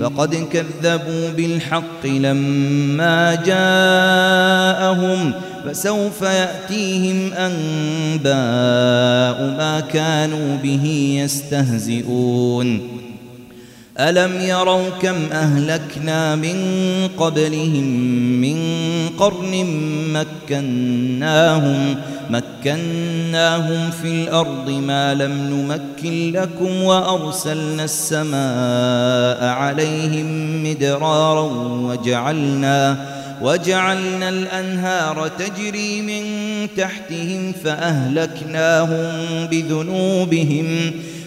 فقد كذبوا بالحق لما جاءهم فسوف يأتيهم أنباء ما كانوا به يستهزئون. ألم يروا كم أهلكنا من قبلهم من قرن مكناهم مكناهم في الأرض ما لم نمكن لكم وأرسلنا السماء عليهم مدرارا وجعلنا وجعلنا الأنهار تجري من تحتهم فأهلكناهم بذنوبهم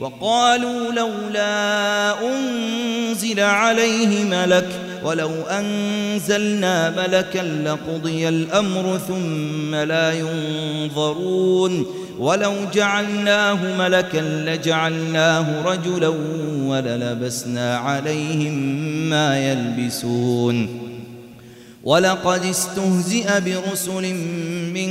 وقالوا لولا أنزل عليه ملك ولو أنزلنا ملكا لقضي الأمر ثم لا ينظرون ولو جعلناه ملكا لجعلناه رجلا وللبسنا عليهم ما يلبسون. ولقد استهزئ برسل من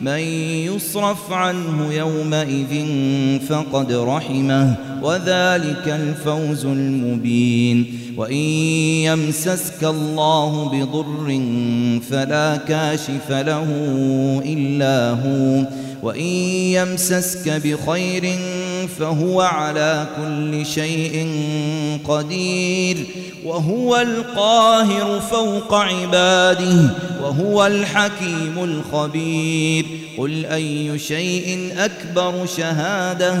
من يصرف عنه يومئذ فقد رحمه وذلك الفوز المبين. وإن يمسسك الله بضر فلا كاشف له إلا هو وإن يمسسك بخير فهو على كل شيء قدير وهو القاهر فوق عباده وهو الحكيم الخبير قل أي شيء أكبر شهادة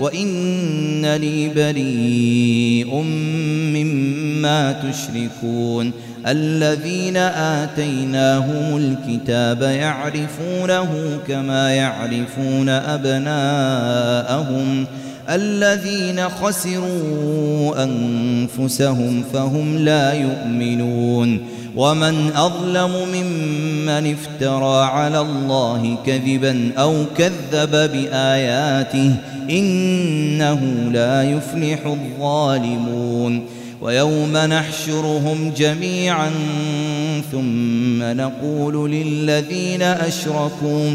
وإنني بريء مما تشركون الذين آتيناهم الكتاب يعرفونه كما يعرفون أبناءهم الذين خسروا أنفسهم فهم لا يؤمنون ومن أظلم ممن افترى على الله كذبا أو كذب بآياته إنه لا يفلح الظالمون ويوم نحشرهم جميعا ثم نقول للذين أشركوا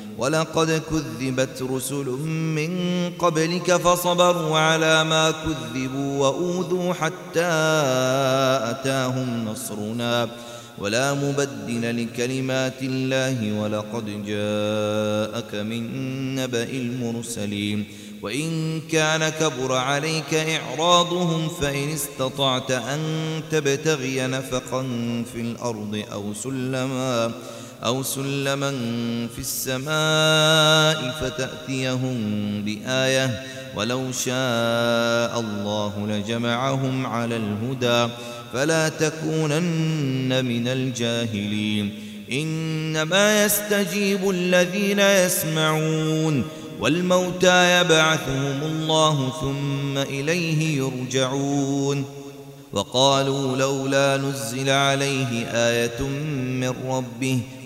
ولقد كذبت رسل من قبلك فصبروا على ما كذبوا وأوذوا حتى أتاهم نصرنا. ولا مبدل لكلمات الله ولقد جاءك من نبأ المرسلين. وإن كان كبر عليك إعراضهم فإن استطعت أن تبتغي نفقا في الأرض أو سلما أو سلما في السماء فتأتيهم بآية ولو شاء الله لجمعهم على الهدى فلا تكونن من الجاهلين. إنما يستجيب الذين يسمعون والموتى يبعثهم الله ثم إليه يرجعون. وقالوا لولا نزل عليه آية من ربه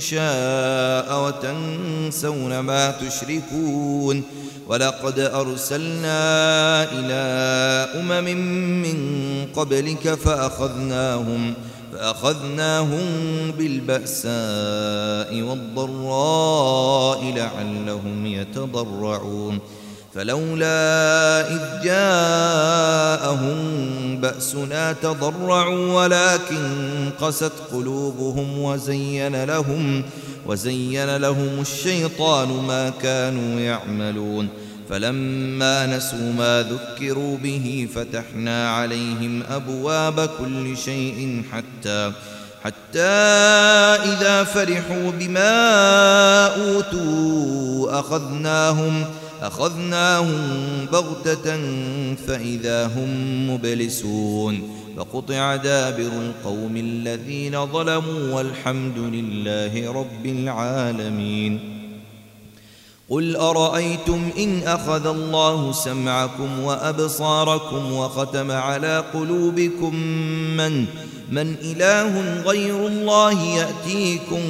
شاء وتنسون ما تشركون ولقد أرسلنا إلى أمم من قبلك فأخذناهم فأخذناهم بالبأساء والضراء لعلهم يتضرعون فلولا إذ جاءهم بأسنا تضرعوا ولكن قست قلوبهم وزين لهم وزين لهم الشيطان ما كانوا يعملون. فلما نسوا ما ذكروا به فتحنا عليهم أبواب كل شيء حتى حتى إذا فرحوا بما أوتوا أخذناهم أخذناهم بغتة فإذا هم مبلسون فقطع دابر القوم الذين ظلموا والحمد لله رب العالمين. قل أرأيتم إن أخذ الله سمعكم وأبصاركم وختم على قلوبكم من من إله غير الله يأتيكم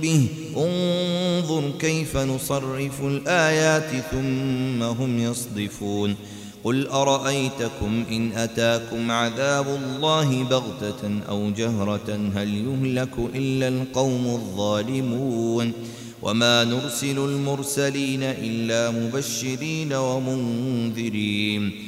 به. انظر كيف نصرف الآيات ثم هم يصدفون. قل أرأيتكم إن أتاكم عذاب الله بغتة أو جهرة؟ هل يهلك إلا القوم الظالمون. وما نرسل المرسلين إلا مبشرين ومنذرين.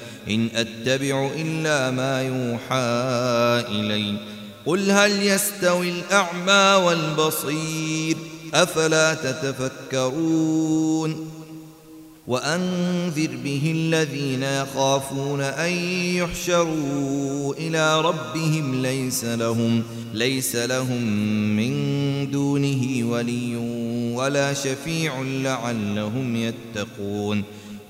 إن أتبع إلا ما يوحى إلي. قل هل يستوي الأعمى والبصير؟ أفلا تتفكرون؟ وأنذر به الذين يخافون أن يحشروا إلى ربهم ليس لهم ليس لهم من دونه ولي ولا شفيع لعلهم يتقون.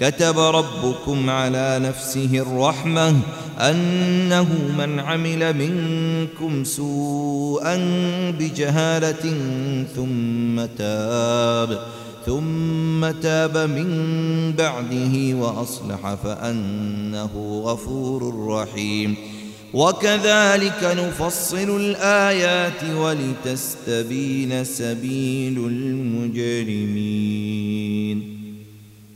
كتب ربكم على نفسه الرحمة أنه من عمل منكم سوءا بجهالة ثم تاب ثم تاب من بعده وأصلح فأنه غفور رحيم. وكذلك نفصل الآيات ولتستبين سبيل المجرمين.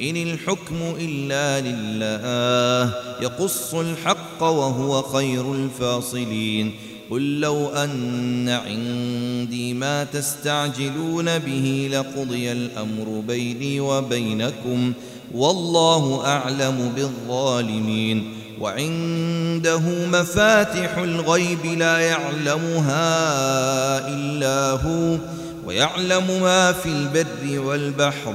إن الحكم إلا لله يقص الحق وهو خير الفاصلين. قل لو أن عندي ما تستعجلون به لقضي الأمر بيني وبينكم والله أعلم بالظالمين. وعنده مفاتح الغيب لا يعلمها إلا هو ويعلم ما في البر والبحر.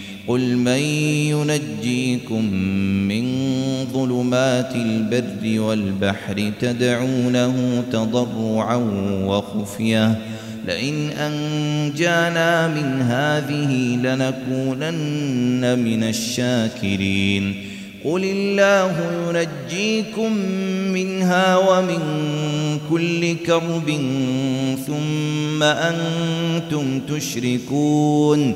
قل من ينجيكم من ظلمات البر والبحر تدعونه تضرعا وخفية. لئن أنجانا من هذه لنكونن من الشاكرين. قل الله ينجيكم منها ومن كل كرب ثم أنتم تشركون.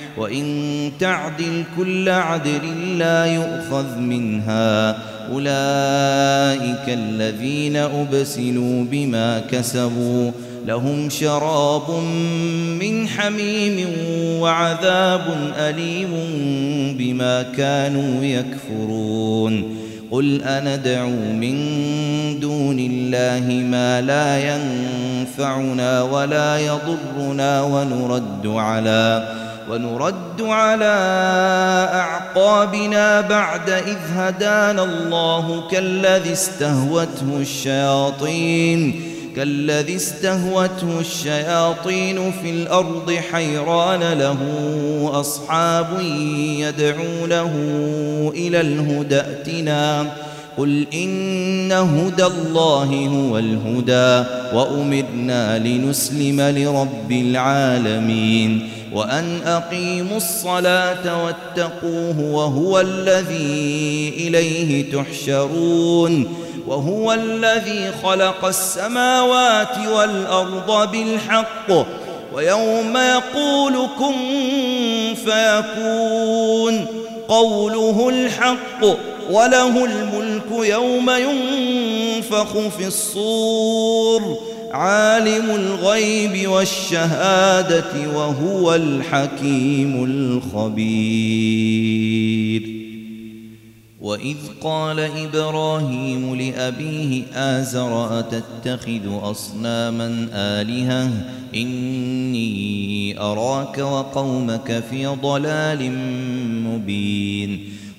وإن تعدل كل عدل لا يؤخذ منها. أولئك الذين أبسلوا بما كسبوا. لهم شراب من حميم وعذاب أليم بما كانوا يكفرون. قل أندعو من دون الله ما لا ينفعنا ولا يضرنا ونرد على ونرد على أعقابنا بعد إذ هدانا الله كالذي استهوته الشياطين كالذي استهوته الشياطين في الأرض حيران له أصحاب يدعونه إلى الهدى ائتنا. قل إن هدى الله هو الهدى وأمرنا لنسلم لرب العالمين. وأن أقيموا الصلاة واتقوه وهو الذي إليه تحشرون وهو الذي خلق السماوات والأرض بالحق ويوم يقول كن فيكون قوله الحق وله الملك يوم ينفخ في الصور عالم الغيب والشهادة وهو الحكيم الخبير. وإذ قال إبراهيم لأبيه آزر أتتخذ أصناما آلهة؟ إني أراك وقومك في ضلال مبين.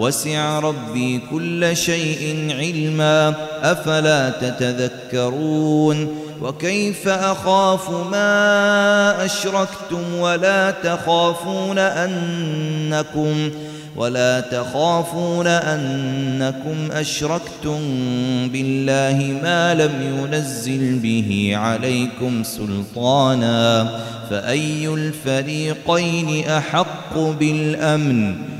وسع ربي كل شيء علما أفلا تتذكرون؟ وكيف أخاف ما أشركتم ولا تخافون أنكم ولا تخافون أنكم أشركتم بالله ما لم ينزل به عليكم سلطانا؟ فأي الفريقين أحق بالأمن؟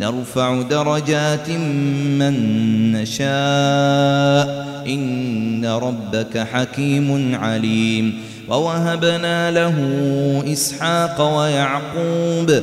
نرفع درجات من نشاء. إن ربك حكيم عليم. ووهبنا له إسحاق ويعقوب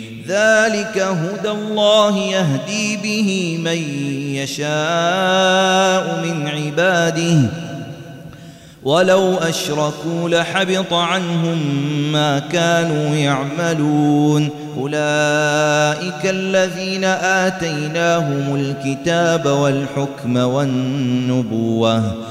ذلك هدى الله يهدي به من يشاء من عباده. ولو أشركوا لحبط عنهم ما كانوا يعملون. أولئك الذين آتيناهم الكتاب والحكم والنبوة.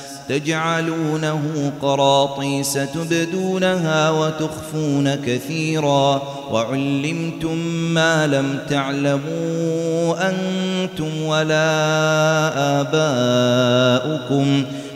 تجعلونه قراطيس تبدونها وتخفون كثيرا وعلمتم ما لم تعلموا أنتم ولا آباؤكم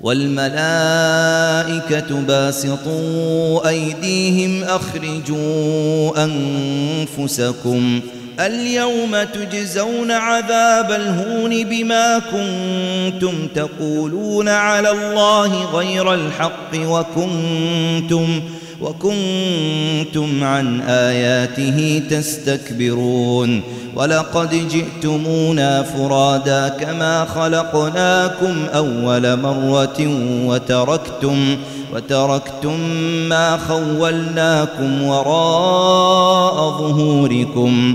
والملائكة باسطوا أيديهم أخرجوا أنفسكم اليوم تجزون عذاب الهون بما كنتم تقولون على الله غير الحق وكنتم وكنتم عن آياته تستكبرون ولقد جئتمونا فرادا كما خلقناكم أول مرة وتركتم وتركتم ما خولناكم وراء ظهوركم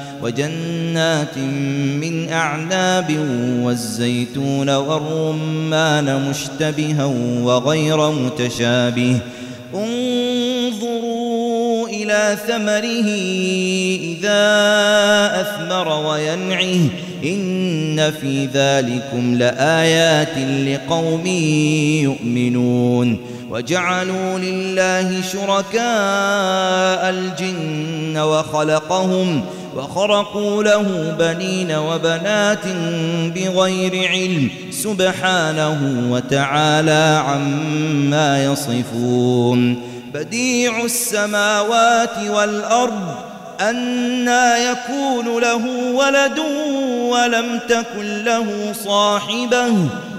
وجنات من أعناب والزيتون والرمان مشتبها وغير متشابه. انظروا إلى ثمره إذا أثمر وينعه. إن في ذلكم لآيات لقوم يؤمنون. وجعلوا لله شركاء الجن وخلقهم وخرقوا له بنين وبنات بغير علم سبحانه وتعالى عما يصفون. بديع السماوات والأرض أنا يكون له ولد ولم تكن له صاحبة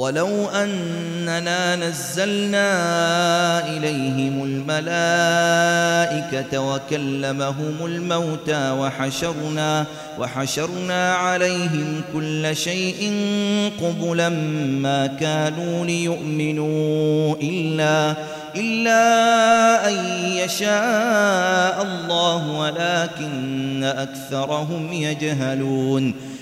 ولو أننا نزلنا إليهم الملائكة وكلمهم الموتى وحشرنا وحشرنا عليهم كل شيء قبلا ما كانوا ليؤمنوا إلا إلا أن يشاء الله ولكن أكثرهم يجهلون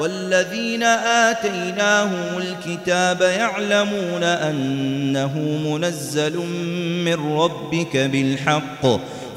والذين آتيناهم الكتاب يعلمون أنه منزل من ربك بالحق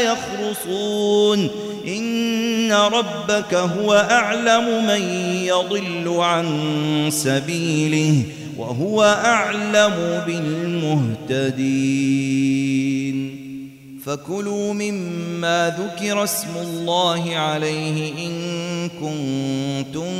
يخرصون. إن ربك هو أعلم من يضل عن سبيله وهو أعلم بالمهتدين. فكلوا مما ذكر اسم الله عليه إن كنتم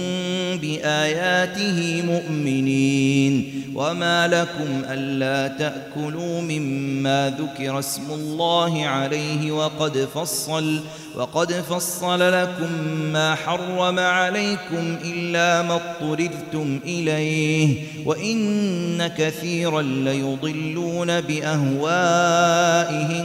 بآياته مؤمنين. وما لكم ألا تأكلوا مما ذكر اسم الله عليه وقد فصل وقد فصل لكم ما حرم عليكم إلا ما اضطررتم إليه. وإن كثيرا ليضلون بأهوائهم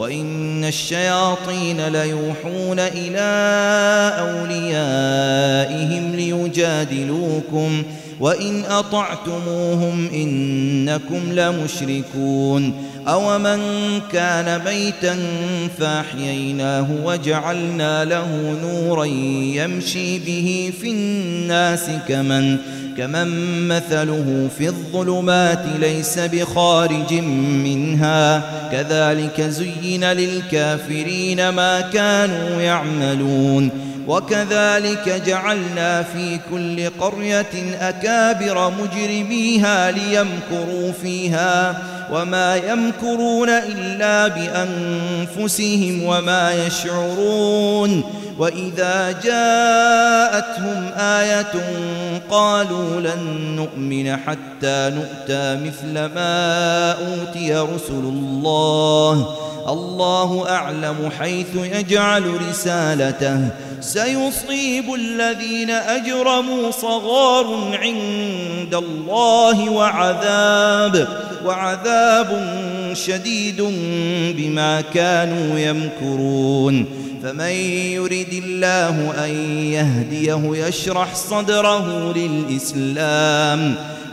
وإن الشياطين ليوحون إلى أوليائهم ليجادلوكم وإن أطعتموهم إنكم لمشركون أومن كان ميتا فاحييناه وجعلنا له نورا يمشي به في الناس كمن كمن مثله في الظلمات ليس بخارج منها. كذلك زين للكافرين ما كانوا يعملون. وكذلك جعلنا في كل قرية أكابر مجرميها ليمكروا فيها. وما يمكرون إلا بأنفسهم وما يشعرون وإذا جاءتهم آية قالوا لن نؤمن حتى نؤتى مثل ما أوتي رسل الله. الله أعلم حيث يجعل رسالته. سيصيب الذين أجرموا صغار عند الله وعذاب وعذاب شديد بما كانوا يمكرون. فمن يرد الله أن يهديه يشرح صدره للإسلام.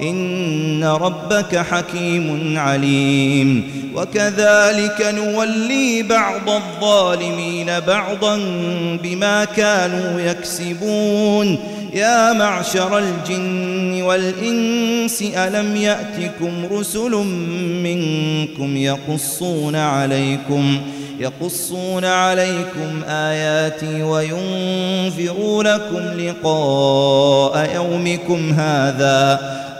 إن ربك حكيم عليم. وكذلك نولي بعض الظالمين بعضا بما كانوا يكسبون. يا معشر الجن والإنس ألم يأتكم رسل منكم يقصون عليكم يقصون عليكم آياتي وينذرونكم لقاء يومكم هذا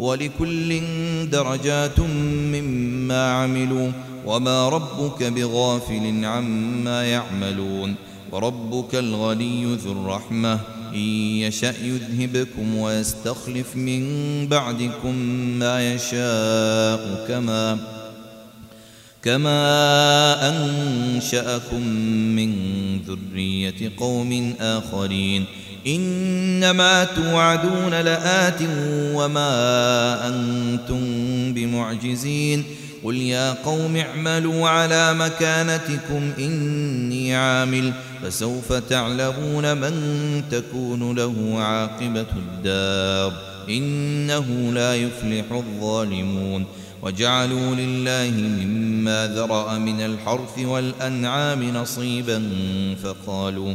ولكل درجات مما عملوا وما ربك بغافل عما يعملون وربك الغني ذو الرحمة إن يشأ يذهبكم ويستخلف من بعدكم ما يشاء كما كما أنشأكم من ذرية قوم آخرين إنما توعدون لآت وما أنتم بمعجزين قل يا قوم اعملوا على مكانتكم إني عامل فسوف تعلمون من تكون له عاقبة الدار إنه لا يفلح الظالمون وجعلوا لله مما ذرأ من الحرث والأنعام نصيبا فقالوا فقالوا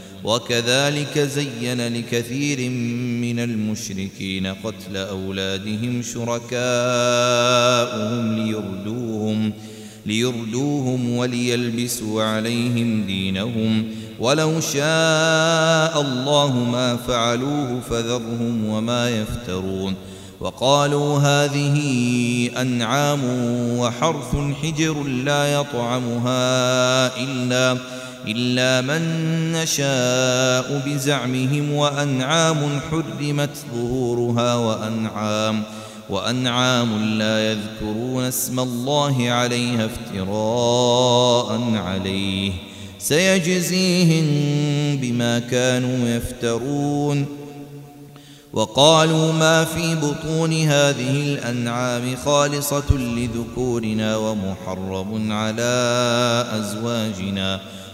وكذلك زين لكثير من المشركين قتل أولادهم شركاؤهم ليردوهم ليردوهم وليلبسوا عليهم دينهم. ولو شاء الله ما فعلوه فذرهم وما يفترون. وقالوا هذه أنعام وحرث حجر لا يطعمها إلا إلا من نشاء بزعمهم وأنعام حرمت ظهورها وأنعام وأنعام لا يذكرون اسم الله عليها افتراء عليه. سيجزيهم بما كانوا يفترون. وقالوا ما في بطون هذه الأنعام خالصة لذكورنا ومحرم على أزواجنا.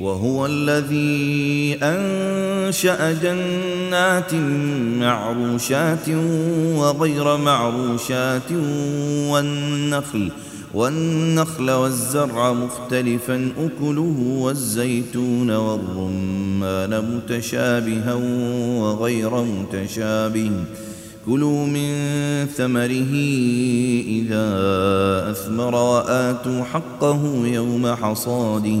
وهو الذي أنشأ جنات معروشات وغير معروشات والنخل والنخل والزرع مختلفا أكله والزيتون والرمان متشابها وغير متشابه. كلوا من ثمره إذا أثمر وآتوا حقه يوم حصاده.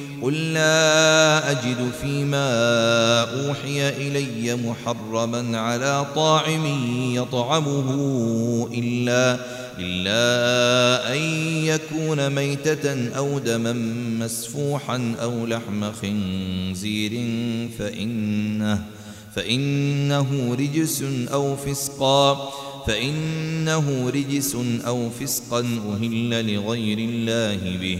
قل لا أجد فيما أوحي إلي محرما على طاعم يطعمه إلا إلا أن يكون ميتة أو دما مسفوحا أو لحم خنزير فإنه فإنه رجس أو فسقا فإنه رجس أو فسقا أهل لغير الله به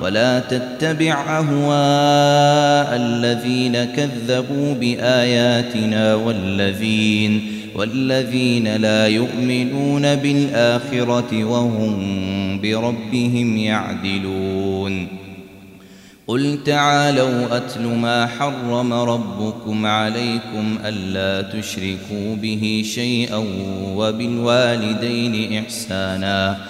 ولا تتبع أهواء الذين كذبوا بآياتنا والذين والذين لا يؤمنون بالآخرة وهم بربهم يعدلون. قل تعالوا أتل ما حرم ربكم عليكم ألا تشركوا به شيئا وبالوالدين إحسانا.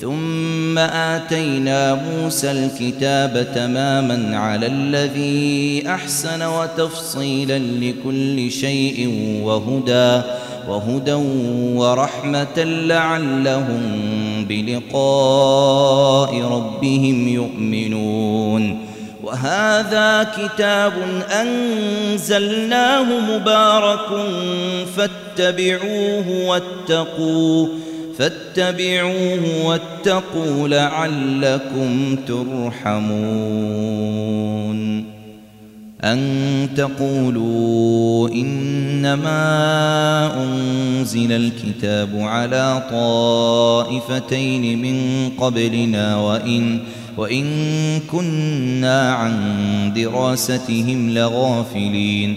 ثم آتينا موسى الكتاب تماما على الذي أحسن وتفصيلا لكل شيء وهدى وهدى ورحمة لعلهم بلقاء ربهم يؤمنون. وهذا كتاب أنزلناه مبارك فاتبعوه واتقوا فاتبعوه واتقوا لعلكم ترحمون. أن تقولوا إنما أنزل الكتاب على طائفتين من قبلنا وإن وإن كنا عن دراستهم لغافلين.